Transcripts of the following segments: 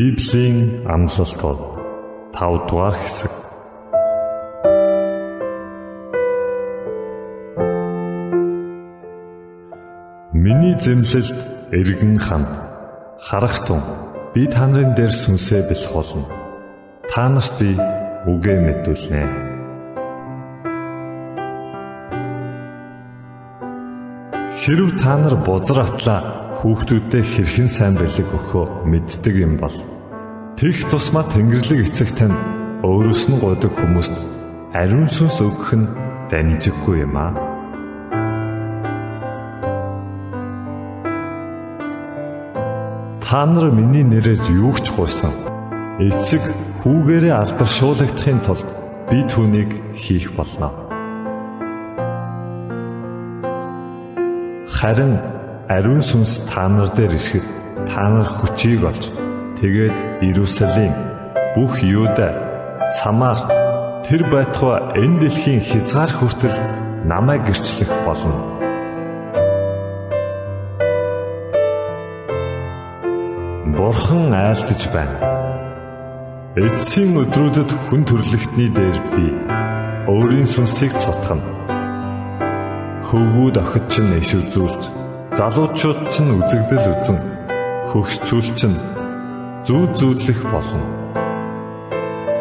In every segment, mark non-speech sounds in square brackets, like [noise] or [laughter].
Библийн амлалтууд 5 дугаар хэсэг. Миний зэмлэлд эргэн ханд харахтун би та нарын дээр сүнсээ бэлх болно. Та нарт би үгээ мэдүүлнэ. Хэрв та нар бузар атлаа хүүхдүүдэд хэрхэн сайн бэлэг өгөхөө мэддэг юм бол тех тусмаа Тэнгэрлэг эцэг тань өөрөөс нь годог хүмүүст ариун сүнс өгөх нь дамжиггүй юм аа. Та нар миний нэрээр юу ч гуйсан. Эцэг хүүгээрээ алдаршуулгадахын тулд би түүнийг хийх болно. Харин ариун сүнс та нар дээр ирэхэд та нар хүчийг олж тэгээд Иерусалим бүх Юуда Самар тэр байтугай энэ дэлхийн хязгаар хүртэл намайг гэрчлэх болно. Бурхан айлтж байна. Эцсийн өдрүүдэд хүн төрлөختний дээр би өөрийн сүнсийг цутгана. Хөвгүүд охид чинь иш үзүүлж залуучууд ч үзэгдэл үзэн хөгшчүүл чинь зүү зүүдлэх болно.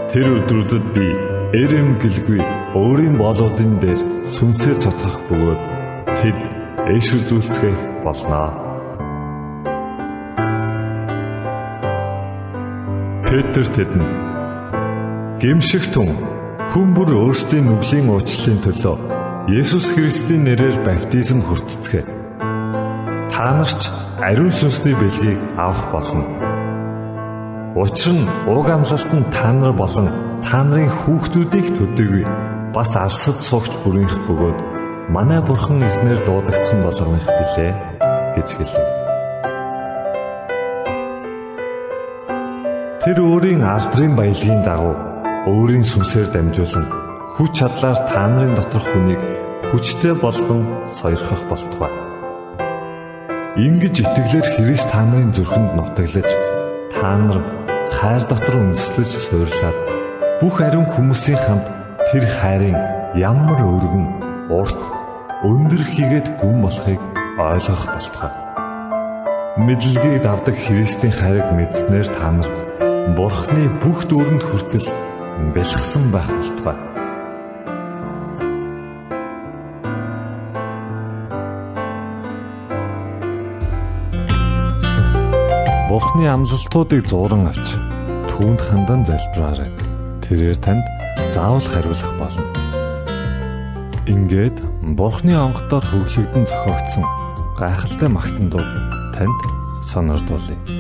Тэр өдрүүдэд би эрэм гэлгүй өөрийн болоодын дээр сүнсээ цотгох бөгөөд тэд эш үзүүлцгэх болноо. Петр тэдэнд гимших тун хүн бүр өөрсдийн нүглийн уучлалын төлөө Есүс Христийн нэрээр баптизм хүртцгээе та нарч ариун сүнсний бэлгийг авах болно. Учир нь уг амлалт нь та нар болон та нарын хүүхдүүдийг төдийгүй бас алсад суугч бүрийнх бөгөөд манай бурхан эзнэр дуудагдсан болгоных билээ гэж хэлв. Тэр өөрийн алдрын баялагын дагуу өөрийн сүнсээр дамжуулан хүч чадлаар та нарын доторх хүнийг хүчтэй болгон сойрхох болтугай. Ингиж итгэлээр Христ та нарын зүрхэнд нутаглаж та нар хайр дотор үндэслэж суйрлаад бүх ариун хүмүүсийн хамт тэр хайрын ямар өргөн урт өндөр хийгээд гүн болохыг ойлгох болтугай. Мэдлэгийг давдаг Христийн хайрыг мэдснээр та нар Бурхны бүх дүүрэнд хүртэл бэлгсэн байх болтугай. Бурхны амлалтуудыг зуран авч түүнд хандан залбираарай. Тэрээр танд заавал хариулах болно. Ингээд Бурхны онгодоор хөглөгдөн зохиогдсон гайхалтай магтан дуу танд сонирдуулъя.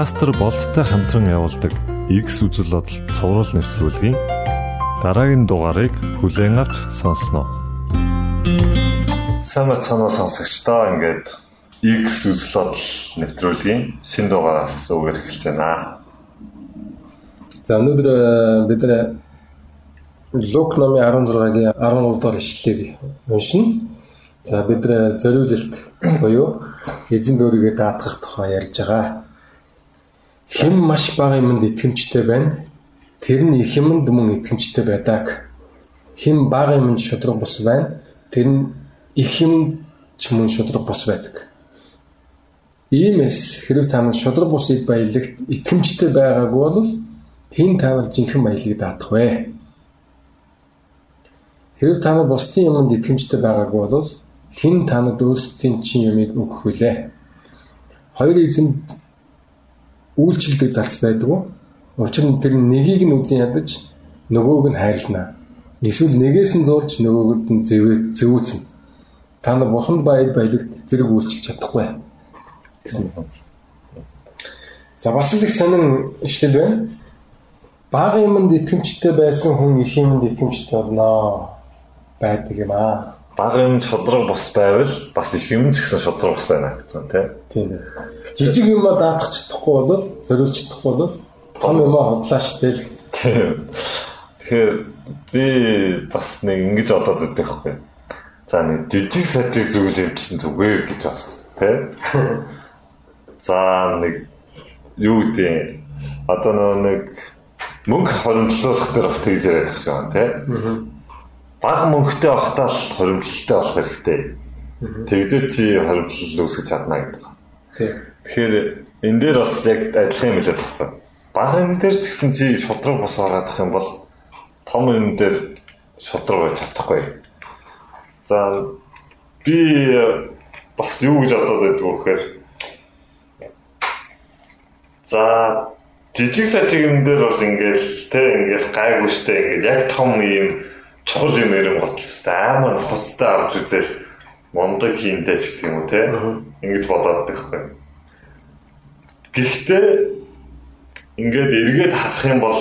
Пастор болттой хамтран явуулдаг X үзэл бодол цовруул нэвтрүүлгийн дараагийн дугаарыг хүлээн авч сонсноо. Сайн цанаа сонсогчдоо ингээд X үзэл бодол нэвтрүүлгийн шин дугаараас үгээр эхэлж байна. За өнөөдөр э, бид нэ Лук номын 16-гийн 13 дугаар ишлэлийг уншина. За бид нэ зориулалт буюу эзэн дөрөөгөө даатгах тухай ярьж байгаа. Хэн маш бага юмд итгэмжтэй байна. Тэр нь их юмд мөн итгэмжтэй байдаг. Хэн бага юмд шудраг бус байна. Тэр нь их юмд ч мөн шудраг бус байдаг. Иймээс хэрэг та нар шудраг бусыг баялагт итгэмжтэй байгаагүй бол хэн тавал жинхэнэ баялагийг даадах вэ? Хэрэг та нар бусдын юмд итгэмжтэй байгаагүй бол хэн танад өөрсдийн чинь юмыг өгөх вүлээ? Хоёр эзэн үйлчлдэг залц байдаг. Учир нь тэр нэгийг нь үзэн ядаж нөгөөг нь хайрлана. Эсвэл нэгээс нь зурж нөгөөд нь зэвээ зөөцөн. Та нар бурханд баяр баялагт зэрэг үйлчилж чадахгүй гэсэн. За бас л их сонин ишлэл байна. Бага юмд итгэмжтэй байсан хүн их юмд итгэмжтэй болно байдаг юм аа бага юм шудраг бос байвал бас их юм ч гэсэн шудраг бос байна гэсэн тийм. Жижиг юм даатах чадахгүй бол зориулж чадахгүй бол том юм хотлаа штэ л. Тэгэхээр би бас нэг ингэж бодоод байдаг байхгүй. За нэг жижиг сажиг зүйл юм чинь зүгээр гэж бас тий. [laughs] За нэг юу гэдэг одоо нэг мөнгө хоримтлуулах дээр бас тэгж яриад байгаа шүү тий. Аа бага мөнгөтэй авахтаа л хоримтлалтай болох хэрэгтэй. Тэгзээ чи хоримтлал үүсгэж чадна гэдэг. Тэгэхээр энэ дээр бас яг адилхан юм хэлээд байна. Бага юм дээр ч гэсэн чи шудраг бос агаадах юм бол том юм дээр шудраг байж чадахгүй. За би бас юу гэж бодоод байдаг вэ гэхээр за жижиг сажиг юм дээр бол ингээл тэ ингээл гайгүй штэ ингээл яг том юм чухал юм ярим готлстай амар хуцтай авч үзэл мондог хийндэ ч гэх юм уу те ингэж бодоод байхгүй. Гэхдээ ингээд эргээд харах юм бол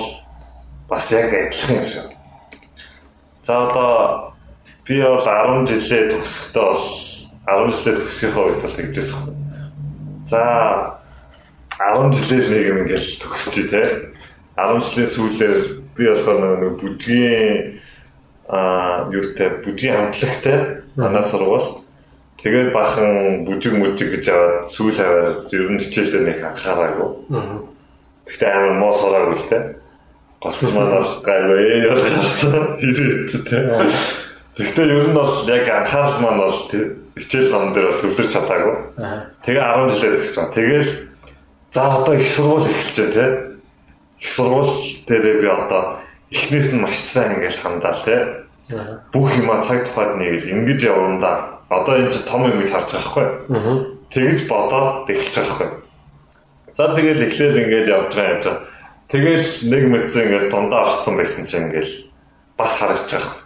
бас яг адилхан юм шиг. За одоо би бол 10 жилээ төгсөхдөө бол 10 жилээ төгсөхөө үед бол тэгжсэн. За 10 жилээр нэг юм ингээл төгсчий те. 10 жилийн сүүлээр би болохоор нэг бүжгийн аа юутай бүжгийн хамтлагтай манай сургууль тэгээд бахан бүжиг мүжиг гэж аваад сүүл аваад ер нь хичээлдээ нэг анхаараагүй. Гэхдээ амар муу сураагүй л те. Голч маань бол гайгүй ярьсан. Гэхдээ ер нь бол яг анхаарал маань бол хичээл ном дээр бол төвлөрч чадаагүй. Тэгээ 10 жилээр гэсэн. Тэгээл за одоо их сургууль эхэлж байна те. Их сургууль дээрээ би одоо эхнээс нь маш сайн ингээл хандаа тий. Бүх юма цаг тухайд нэг ингэж явна Одоо энэ ч том юм гэж харж байгаа хгүй. Тэгж бодоод эхэлж байгаа хгүй. За тэгэл эхлээл ингээд явж байгаа юм жаа. Тэгэл нэг мэдсэн ингээд дундаа орсон байсан чинь ингээд бас харагч байгаа.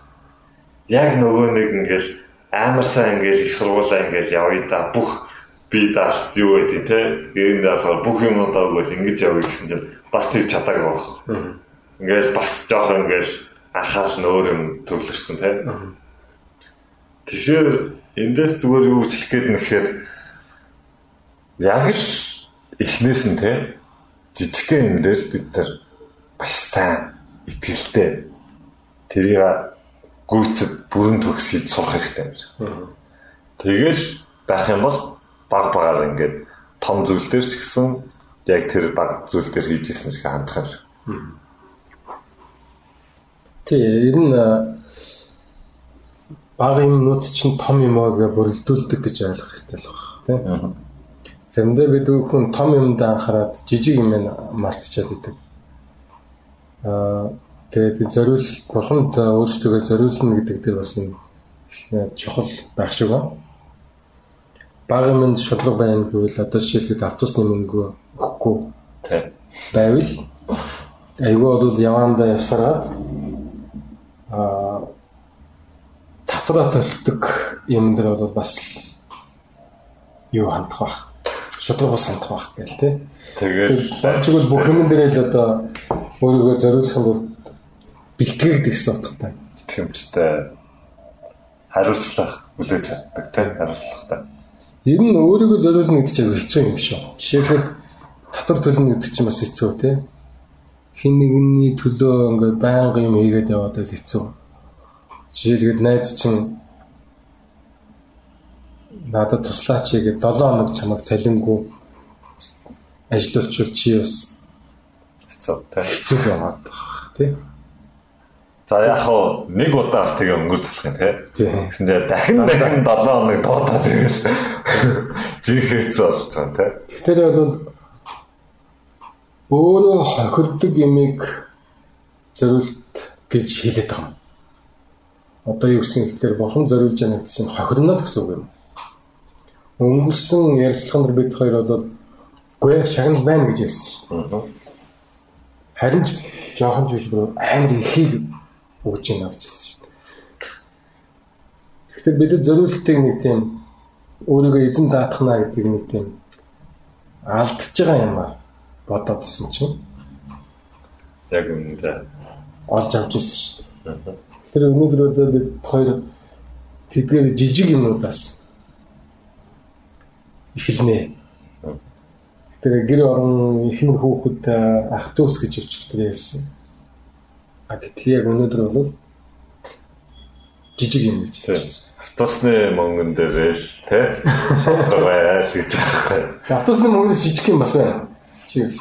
Яг нөгөө нэг ингээд амар сайн ингээд их сургуулаа ингээд явъя да бүх би даал юу гэдэг те. Гэрэн даалгаар бүх юм одоо үгүй ингэж явъя гэсэн чинь бас тэг чадаагүй байна. Ингээл бас жоох ингээл анхаал нь өөр юм төвлөрсөн тийм. Тэгэхээр эндээс зүгээр юу үчлэх гээд нэхээр яг л эхнээс нь тийм жижигхэн юм дээр бид нар маш сайн итгэлтэй тэрийг гүйцэд бүрэн төгсөж сурах хэрэгтэй юм шиг. Тэгэл байх юм бол баг багаар ингээд том зүйл дээр ч гэсэн яг тэр баг зүйл дээр хийж исэн шиг хандах юм шиг. Тий, ер нь бага юмнууд чинь том юмаа бүрэлдүүлдэг гэж ойлгох хэрэгтэй л байна. Тий. Заримдаа бид хүн том юмд анхаарад жижиг юм мартчихад байдаг. Аа тэгээд зориул бурханд өөрсдөө зориулна гэдэг дээр бас нэг чухал байх шиг байна. Бага юмд шудлаг байна гэвэл одоо жишээлбэл автобусны мөнгө өгөхгүй байвал айгүй бол явандаа явсараад татвараа төлдөг юм дээр бол бас юу хандах бах шудраг бас хандах байх гээл тий. Тэгээд болчгол бүх юм дээр л одоо өөрийгөө зориулахын тулд бэлтгэгд гэсэн утгатай. Тэмчтэй хариуцлах үлээж чаддаг тий хариуцлагатай. Ер нь өөрийгөө зориулна гэдэг чинь хэцүү юм шүү. Жишээлбэл татвар төлнө гэдэг чинь бас хэцүү тий. Хин нэгний төлөө ингээд байнга юм хийгээд яваад л хэцүү. Жишээлбэл найз чинь надад туслаач гэдэг 7 хоног чамайг цалингүй ажиллуулчихвал чи бас хэцүү тий. Хэцүү яваад байгаа тий. За яг хоо нэг удаа бас тэгээ өнгөрч болох юм тий. Гэсэн чинь дахин дахин 7 хоног дуудаа тэгэл [laughs] жинхээц болж байгаа тий. Тэгэхээр бол өөрөө хохирдог ямиг зориулт гэж хэлээд байгаа юм. Одоо юу гэсэн ихлээр бурхан зориулж байгаа гэдэг чинь хохирно л гэсэн үг юм. Өнгөрсөн ярилцлаган дээр бид хоёр бол үгүй шагнал байна гэж хэлсэн шүү. Харин ч жоохон ч биш бүр амар ихийг өгж байна гэж хэлсэн шүү. Тэгэхээр бид зориултыг нэг тийм өөрийгөө эзэн даатгана гэдэг нэг тийм алдчихж байгаа юм аа бодоод исэн чинь яг үнэндээ олж авч ирсэн шүү дээ. Тэр өнөөдөр одоо бид хоёр тэдгээр жижиг юмудаас эхэлнэ. Тэр гэр орон ихнэр хүүхэд ах дүүс гэж өчтөр ярьсан. А гэтэл яг өнөөдөр бол жижиг юм гэж. Автобусны мөнгөн дээр л тий [laughs] байл гэж байгаа. Автобусны мөнгөөс жижиг юм бас байна. Чи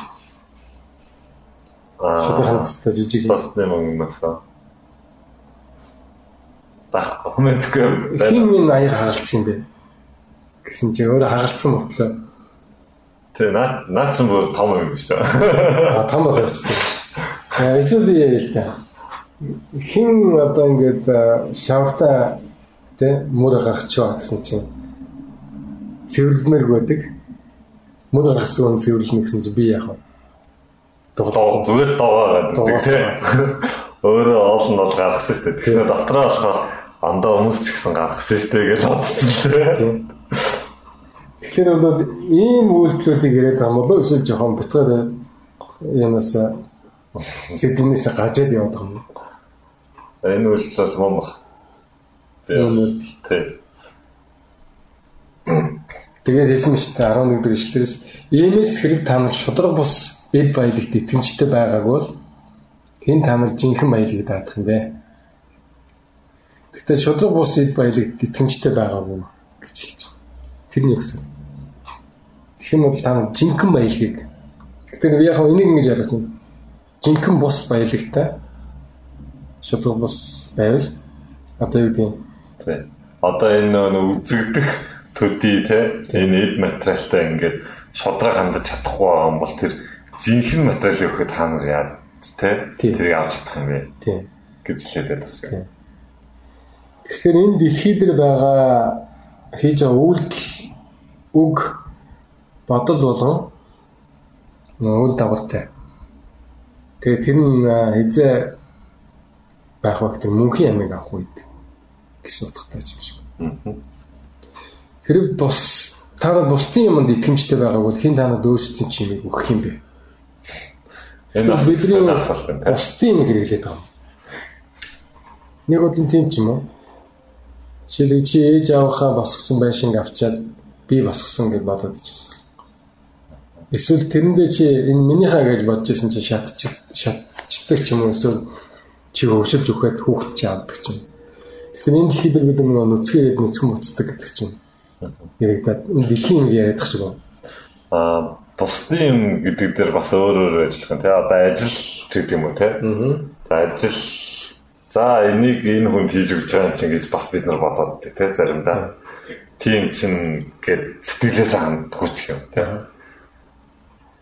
Шодрог хангастай жижиг автобусны мөнгөнөөс Бах комментгүй. Хин минь аяг хагалцсан юм бэ? Гэсэн чи өөрөө хагалцсан бодлоо. Тэ наа наацсан бүр том юм биш үү? А том байх ч. Эсвэл яа л та. Хин одоо ингээд шавта тэ мөр гарчихваа гэсэн чинь цэвэрлэмээр байдаг. Мөр гаргасан хүн цэвэрлэнэ гэсэн чинь би яах вэ? Тоглоо зүгээр л дуугаа гэдэг тийм. Өөрөө оолн бол гаргасан шүү дээ. Тэгснэ дотроо болохоор андаа хүмүүс ч гэсэн гаргасан шүү дээ гэж бодсон тийм. Тэгэхээр бол ийм үйлдэлүүдийг яриад байгаа болов уу эсвэл жоохон битгаар юмас сэдвнээс гажаад яваад байгаа юм. Энэ үйлдэл бол мөн баг. Тийм. Тэгээд хэлсэн мэт 11 дэх ишлэрээс иймээс хэрэг та нар шудраг бус эд баялагт итгэмжтэй байгааг бол хэн та нар жинхэнэ баялагд даадах юм бэ? Гэхдээ шудраг бус эд баялагт итгэмжтэй байгаагүй гэж хэлж байгаа. Тэр нь юу гэсэн? Тэгэх юм бол та нар жинхэнэ баялагийг Гэхдээ би яг энийг ингэж ойлгож байна. Жинхэнэ бус баялагтай шудраг бус байвал одоо юу гэдэг юм? Одоо энэ нөө үзэгдэх төдий те энэ эд материалтай ингээд шодроо хандаж чадахгүй байгаа юм бол тэр жинхэнэ материал өгөхөд хаанаар яа те тэрийг авч чадах юм бэ гэж хэлээд байгаа шүү. Тэгэхээр энэ дэлхий дээр байгаа хийж байгаа үйлдэл үг бодол болгон үйл дагавартай. Тэгээ тэр нь хизээ байх тэр мөнхийн амийг авах үед гэсэн утгатай юм шиг. Хэрэг бус та нар бусдын юмд итгэмжтэй байгааг бол хин танад өөрсдийн чимийг өгөх юм бэ? Энэ бидний бусдын юм хэрэглээд байгаа юм. Нэг бодлын тийм ч юм уу? Жишээлбэл чи ээж аваахаа босгосон байшинг авчаад би босгосон гэж бодоод ичсэн. Эсвэл тэрэндээ чи энэ минийхаа гэж бодож исэн чи шатч шатчдаг ч юм уу эсвэл чи хөвшилж өгөхөд хүүхэд чи авдаг ч юм. Тэгэхээр энэ дэлхийд бид нөгөө нүцгээд нүцгэн буцдаг гэдэг чинь яригадаад энэ дэлхийн юм яриад тах шиг байна. Аа бусдын юм гэдэг дээр бас өөр өөр ажиллах юм тий. Одоо ажил гэдэг юм уу тий. За ажил за энийг энэ хүн хийж өгч байгаа юм чинь гэж бас бид нар бодоод тий заримдаа. Тийм чин гэд сэтгэлээс ханддаггүй ч юм тий.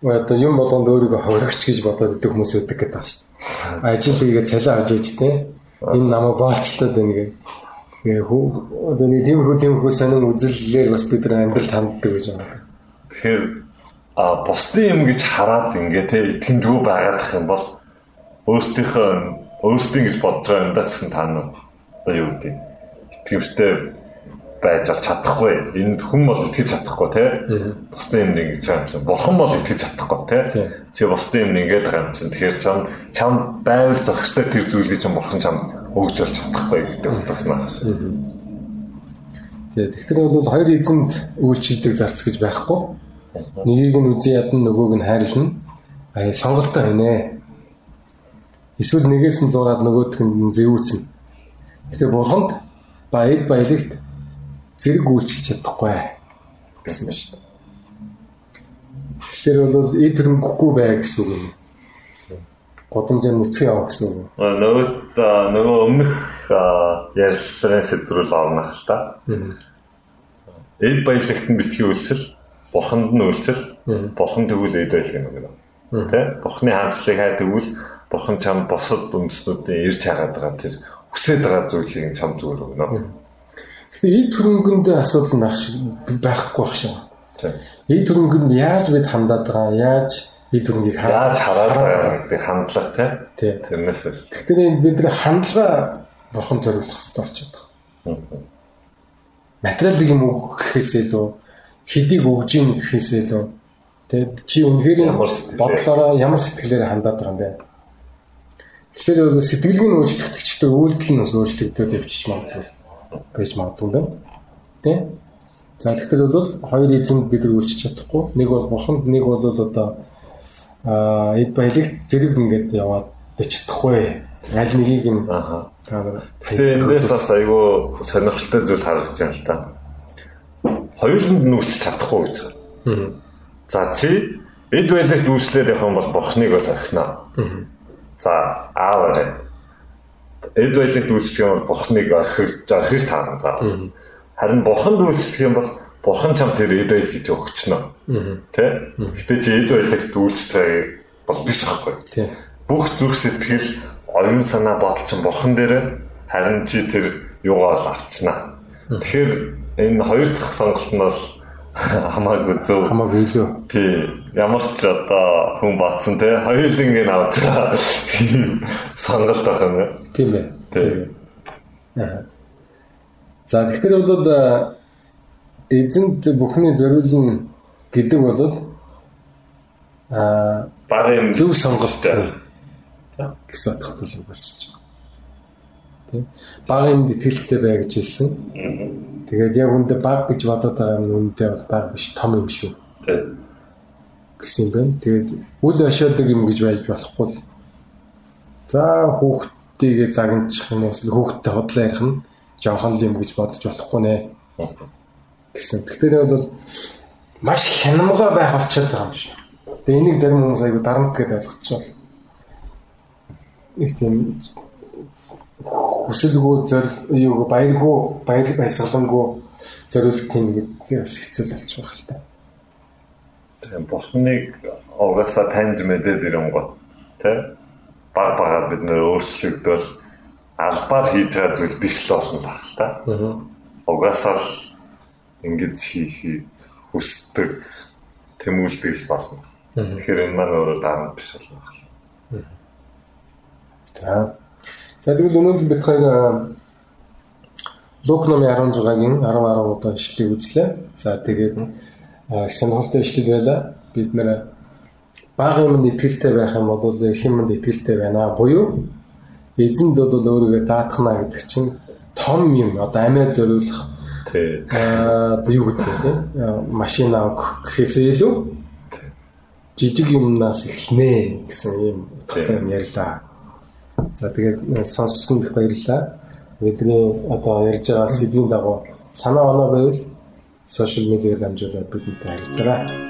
Одоо юм болгонд өөрийгөө ховрогч гэж бодоод идэг хүмүүс үүдэг гэдэг байна шүү дээ. Ажил хийгээ цалин авч иж тий. Энэ намайг боолчлоод байна гэх одоо нэг тиймэрхүү тиймэрхүү сонин үзэллээр бас бид нар амьдрал ханддаг гэж байна. Тэгэхээр а бусдын юм гэж хараад ингээ те итгэмжгүй байгаадах юм бол өөрсдийнхөө өөрсдийн гэж бодож байгаа юмдаа ч гэсэн та нар одоо юу гэдэг итгэвчтэй байж чадахгүй. Энд хүн бол итгэж чадахгүй тий. Бусдын юм ингэж байгаа юм. Бурхан бол итгэж чадахгүй тий. Чи бусдын юм ингэж байгаа юм чинь тэгэхээр чам чам байвал зохистой тэр зүйлийг чинь бурхан чам өгж болж чадахгүй гэдэг утгаснаа хаш. Тэгээ тэгэхээр бол хоёр эзэнд үйлчлдэг зарц гэж байхгүй. Нэгийг нь үзэн ядна нөгөөг нь хайрлна. Аа сонголтоо хийнэ. Эсвэл нэгээс нь зураад нөгөөдх нь зэвүүцэн. Тэгэхээр бурханд баяд баялагт зэрэг үйлчилж чадахгүй гэсэн байна шүү дээ. Тэгэхээр бол эд хөрөнгөгүй бай гэсэн үг юм. Годамжаа нүцгэн яваа гэсэн үг. Нөгөө нөгөө өмнөх ярилцлагын сэдврүүл орнох л та. Эд баялагт нь битгий үйлчил, бурханд нь үйлчил, бурхан тэгвэл эд байлаг юм байна. Тэ? Бурханы хаанчлалыг хай тэгвэл бурхан чам босод үндэснүүдийн ирж хагаад байгаа тэр хүсэж байгаа зүйлийг чам зүгээр өгнө. Гэхдээ эд хөрөнгөнд асуудал байх шиг байхгүй байх шиг. Эд хөрөнгөнд яаж бид хандаад байгаа, яаж эд хөрөнгийг яаж хараад байгаа гэдэг хандлага тий. Тэрнээс биш. Тэгэхээр бид нар хандлага бурхан зориулах хэрэгтэй болчиход байгаа. Материалын юм үг гэхээсээ лөө хэдийг өгж ийн гэхээсээ лөө тий чи үнэхээр бодлороо ямар сэтгэлээр хандаад байгаа юм бэ? Тэгэхээр сэтгэлгийн өөрчлөгдөгчтэй үйлдэл нь бас өөрчлөгдөд явчих магадгүй байж магадгүй юм байна. Тэ? За тэгэхээр бол хоёр эзэнд бид нар үйлчилж чадахгүй. Нэг бол бурханд, нэг бол одоо аа эд баялагт зэрэг ингээд яваад чадахгүй. Аль нэгийг нь аа. Тэгээ эндээс бас айгүй сонирхолтой зүйл харагдаж байна л да. Хоёуланд үйлчилж чадахгүй гэж. За чи эд баялагт үйлчлээд явах юм бол бурхныг бол орхино. За аавараа эд баялагт үйлчлэх юм бол бурхныг орхиж орхиж таарна за. Харин бурханд үйлчлэх юм бол бурхан чам тэр эд баял гэж өгчнө. Тэ? Гэтэ чи эд баялагт үйлчлэх байгааг бол биш байхгүй. Бүх зүрх сэтгэл, оюун санаа бодол чинь бурхан дээр харин чи тэр юугаа л авчнаа. Тэгэхээр энэ хоёр дахь сонголт нь бол [laughs] хамаагүй зөв. Хамаагүй илүү. Тий. Ямар ч одоо хүн батсан те хоёулын ингэ авч байгаа [laughs] сонголт байх юм. Тийм ээ. Тийм. За тэгэхээр бол эзэнт бүхний зориулна гэдэг бол аа багын зөв сонголт гэсэн утгатай л болчихж байгаа. Тийм. Багын итгэлтэй бай гэж хэлсэн. Тэгээд яг үндэ баг гэж бодоод байгаа юм үндэ бол баг биш том юм шүү. Тийм. гэсэн юм байна. Тэгээд үл ошоодог юм гэж байж болохгүй л. За хүүхдийгээ загначих юм уу хүүхдтэй хотлоо ярих нь жоохон л юм гэж бодож болохгүй нэ. Гэсэн. Тэгэхээр бол маш хянамга байх болчиход байгаа юм шиг. Тэгээ энийг зарим хүмүүс айгу дарамт гэдээ ойлгочихвол. Их тийм хүсэлгүй зорил юу баяргүй баяр баясгалангүй зориулт тийм гэдэг бас хэцүү болж байгаа л та. Тийм бурхныг угаасаа таньж мэдээд ирэнгот тий баг багаар бид нөр өөрчлөгдөл албаар хийж байгаа зүйл биш л баг л та. Угаасаа л ингэж хийхийг хүсдэг тэмүүлдэг л болно. Тэгэхээр энэ маань өөрөө дарамт биш болно. За За тэгвэл өнөөдөр бид хоёр Лук номын 16-гийн 10 10 удаа ишлэгийг үзлээ. За тэгээд сонирхолтой ишлэг байлаа. Бид нэр бага юмд итгэлтэй байх юм бол их юмд итгэлтэй байна. Буюу эзэнд бол өөрийгөө даатгана гэдэг чинь том юм одоо амиа зориулах аа юу гэдэг тийм машин авах гэхээсээ илүү жижиг юмнаас эхлэнэ гэсэн юм утгатай юм ярьлаа. За тэгээд сонссон дэх баярлалаа. Бидний одоо ярьж байгаа сэдвийн дагуу санаа оноо байвал сошиал медиагаар дамжуулаад бидэнтэй харилцаарай.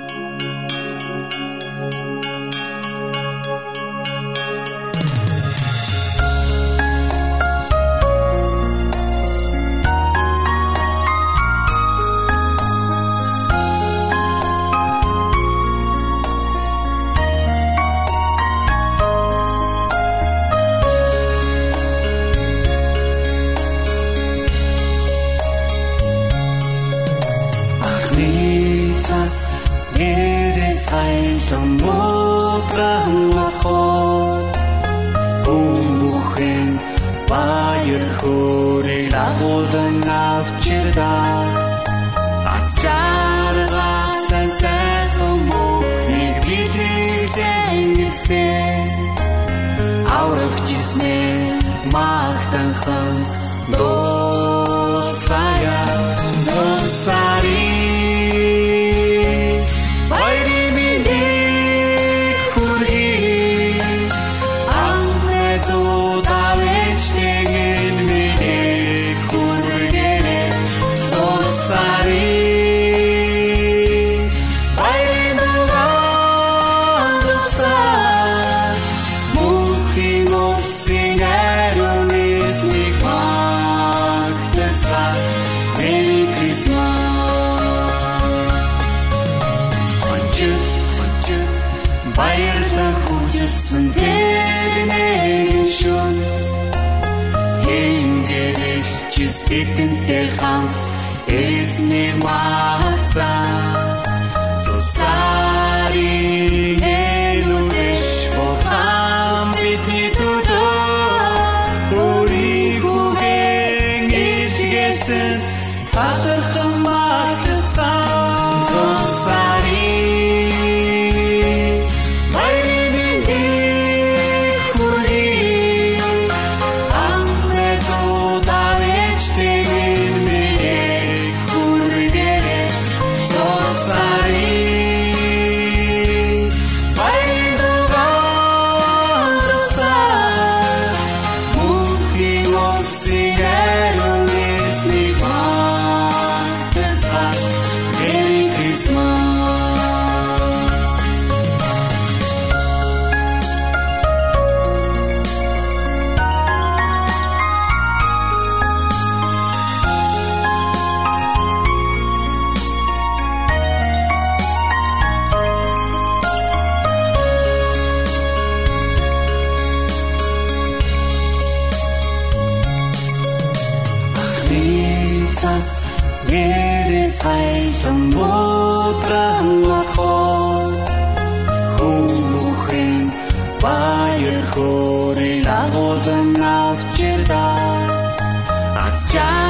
Jesus jedes Heil und Mutram achot Хумухын баяр хөөрэй агуулын авчирдаа Аз жаа